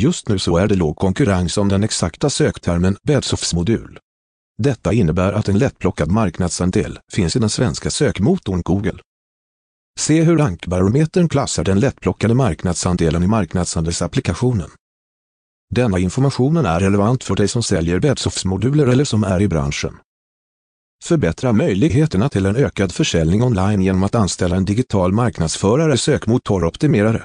Just nu så är det låg konkurrens om den exakta söktermen Bedsoffs-modul. Detta innebär att en lättplockad marknadsandel finns i den svenska sökmotorn Google. Se hur rankbarometern klassar den lättplockade marknadsandelen i marknadsandelsapplikationen. Denna informationen är relevant för dig som säljer Bedsoffs-moduler eller som är i branschen. Förbättra möjligheterna till en ökad försäljning online genom att anställa en digital marknadsförare sökmotoroptimerare.